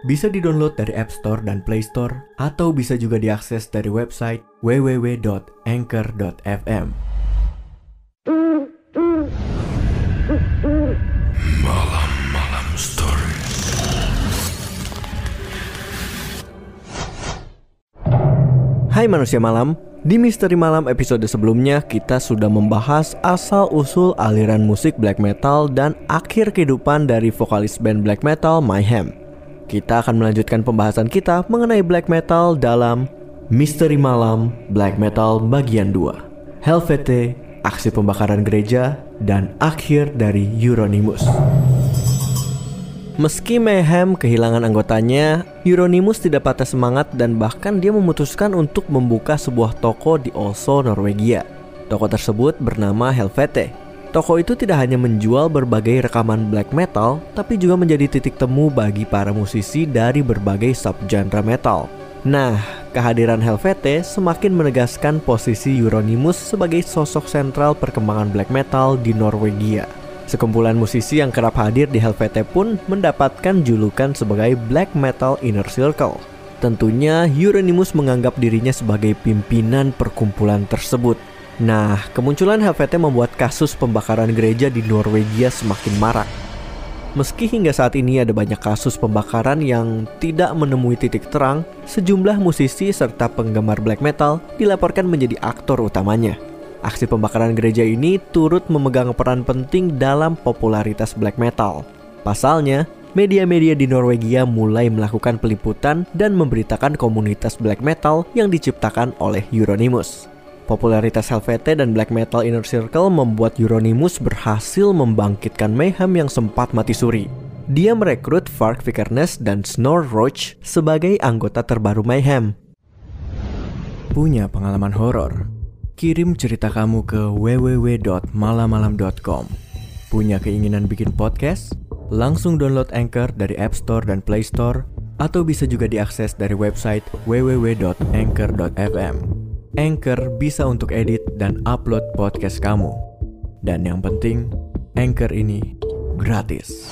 Bisa didownload dari App Store dan Play Store atau bisa juga diakses dari website www.anchor.fm. Malam-malam. Hai manusia malam, di Misteri Malam episode sebelumnya kita sudah membahas asal-usul aliran musik black metal dan akhir kehidupan dari vokalis band black metal Mayhem. Kita akan melanjutkan pembahasan kita mengenai black metal dalam Misteri Malam Black Metal bagian 2. Helvete, aksi pembakaran gereja, dan akhir dari Euronymous. Meski Mayhem kehilangan anggotanya, Euronymous tidak patah semangat dan bahkan dia memutuskan untuk membuka sebuah toko di Oslo, Norwegia. Toko tersebut bernama Helvete. Toko itu tidak hanya menjual berbagai rekaman black metal, tapi juga menjadi titik temu bagi para musisi dari berbagai subgenre metal. Nah, kehadiran Helvete semakin menegaskan posisi Euronymous sebagai sosok sentral perkembangan black metal di Norwegia. Sekumpulan musisi yang kerap hadir di Helvete pun mendapatkan julukan sebagai Black Metal Inner Circle. Tentunya Euronymous menganggap dirinya sebagai pimpinan perkumpulan tersebut. Nah, kemunculan Helvete membuat kasus pembakaran gereja di Norwegia semakin marak. Meski hingga saat ini ada banyak kasus pembakaran yang tidak menemui titik terang, sejumlah musisi serta penggemar black metal dilaporkan menjadi aktor utamanya. Aksi pembakaran gereja ini turut memegang peran penting dalam popularitas black metal. Pasalnya, media-media di Norwegia mulai melakukan peliputan dan memberitakan komunitas black metal yang diciptakan oleh Euronymous. Popularitas Helvete dan black metal inner circle membuat Euronymous berhasil membangkitkan Mayhem yang sempat mati suri. Dia merekrut Fark Vikernes dan Snor Roach sebagai anggota terbaru Mayhem. Punya pengalaman horor? Kirim cerita kamu ke www.malamalam.com. Punya keinginan bikin podcast? Langsung download Anchor dari App Store dan Play Store atau bisa juga diakses dari website www.anchor.fm. Anchor bisa untuk edit dan upload podcast kamu. Dan yang penting, Anchor ini gratis.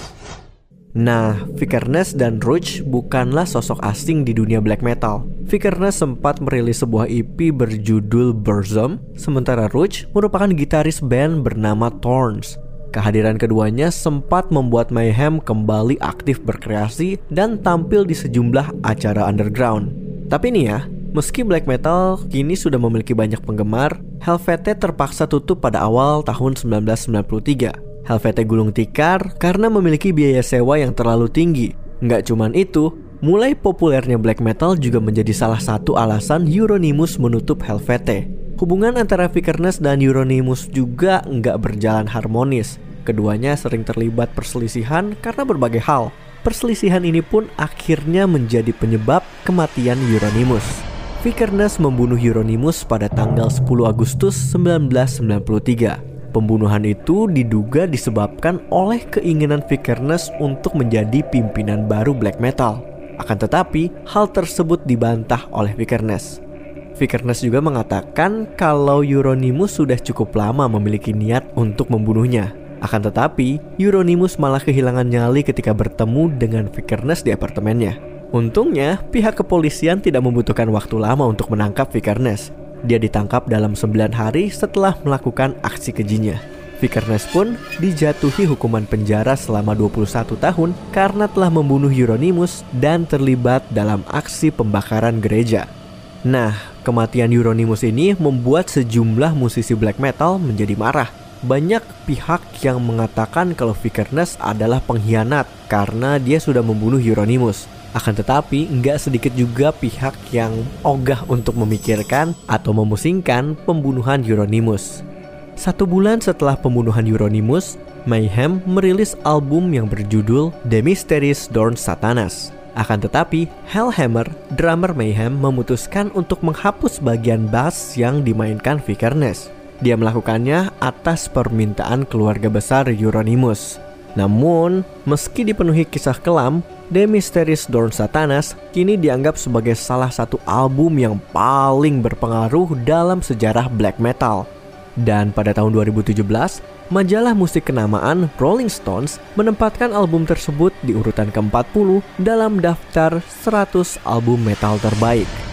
Nah, Vikernes dan Rouge bukanlah sosok asing di dunia black metal. Vikernes sempat merilis sebuah EP berjudul Burzum, sementara Rouge merupakan gitaris band bernama Thorns. Kehadiran keduanya sempat membuat Mayhem kembali aktif berkreasi dan tampil di sejumlah acara underground. Tapi nih ya, meski black metal kini sudah memiliki banyak penggemar, Helvete terpaksa tutup pada awal tahun 1993. Helvete gulung tikar karena memiliki biaya sewa yang terlalu tinggi. Nggak cuman itu, mulai populernya black metal juga menjadi salah satu alasan Euronymous menutup Helvete. Hubungan antara Vikernes dan Euronymous juga nggak berjalan harmonis. Keduanya sering terlibat perselisihan karena berbagai hal. Perselisihan ini pun akhirnya menjadi penyebab kematian Euronymous. Vikernes membunuh Euronymous pada tanggal 10 Agustus 1993. Pembunuhan itu diduga disebabkan oleh keinginan Vikernes untuk menjadi pimpinan baru black metal. Akan tetapi, hal tersebut dibantah oleh Vikernes. Vikernes juga mengatakan kalau Euronymous sudah cukup lama memiliki niat untuk membunuhnya. Akan tetapi, Euronymous malah kehilangan nyali ketika bertemu dengan Vikernes di apartemennya. Untungnya, pihak kepolisian tidak membutuhkan waktu lama untuk menangkap Vikernes. Dia ditangkap dalam 9 hari setelah melakukan aksi kejinya. Vikernes pun dijatuhi hukuman penjara selama 21 tahun karena telah membunuh Euronymous dan terlibat dalam aksi pembakaran gereja. Nah, kematian Euronymous ini membuat sejumlah musisi black metal menjadi marah. Banyak pihak yang mengatakan kalau Vikernes adalah pengkhianat karena dia sudah membunuh Euronymous. Akan tetapi, nggak sedikit juga pihak yang ogah untuk memikirkan atau memusingkan pembunuhan Euronymous. Satu bulan setelah pembunuhan Euronymous, Mayhem merilis album yang berjudul The Mysterious Dorn Satanas. Akan tetapi, Hellhammer, drummer Mayhem memutuskan untuk menghapus bagian bass yang dimainkan Vikernes. Dia melakukannya atas permintaan keluarga besar Euronymous. Namun, meski dipenuhi kisah kelam, The Mysterious Dawn Satanas kini dianggap sebagai salah satu album yang paling berpengaruh dalam sejarah black metal. Dan pada tahun 2017, majalah musik kenamaan Rolling Stones menempatkan album tersebut di urutan ke-40 dalam daftar 100 album metal terbaik.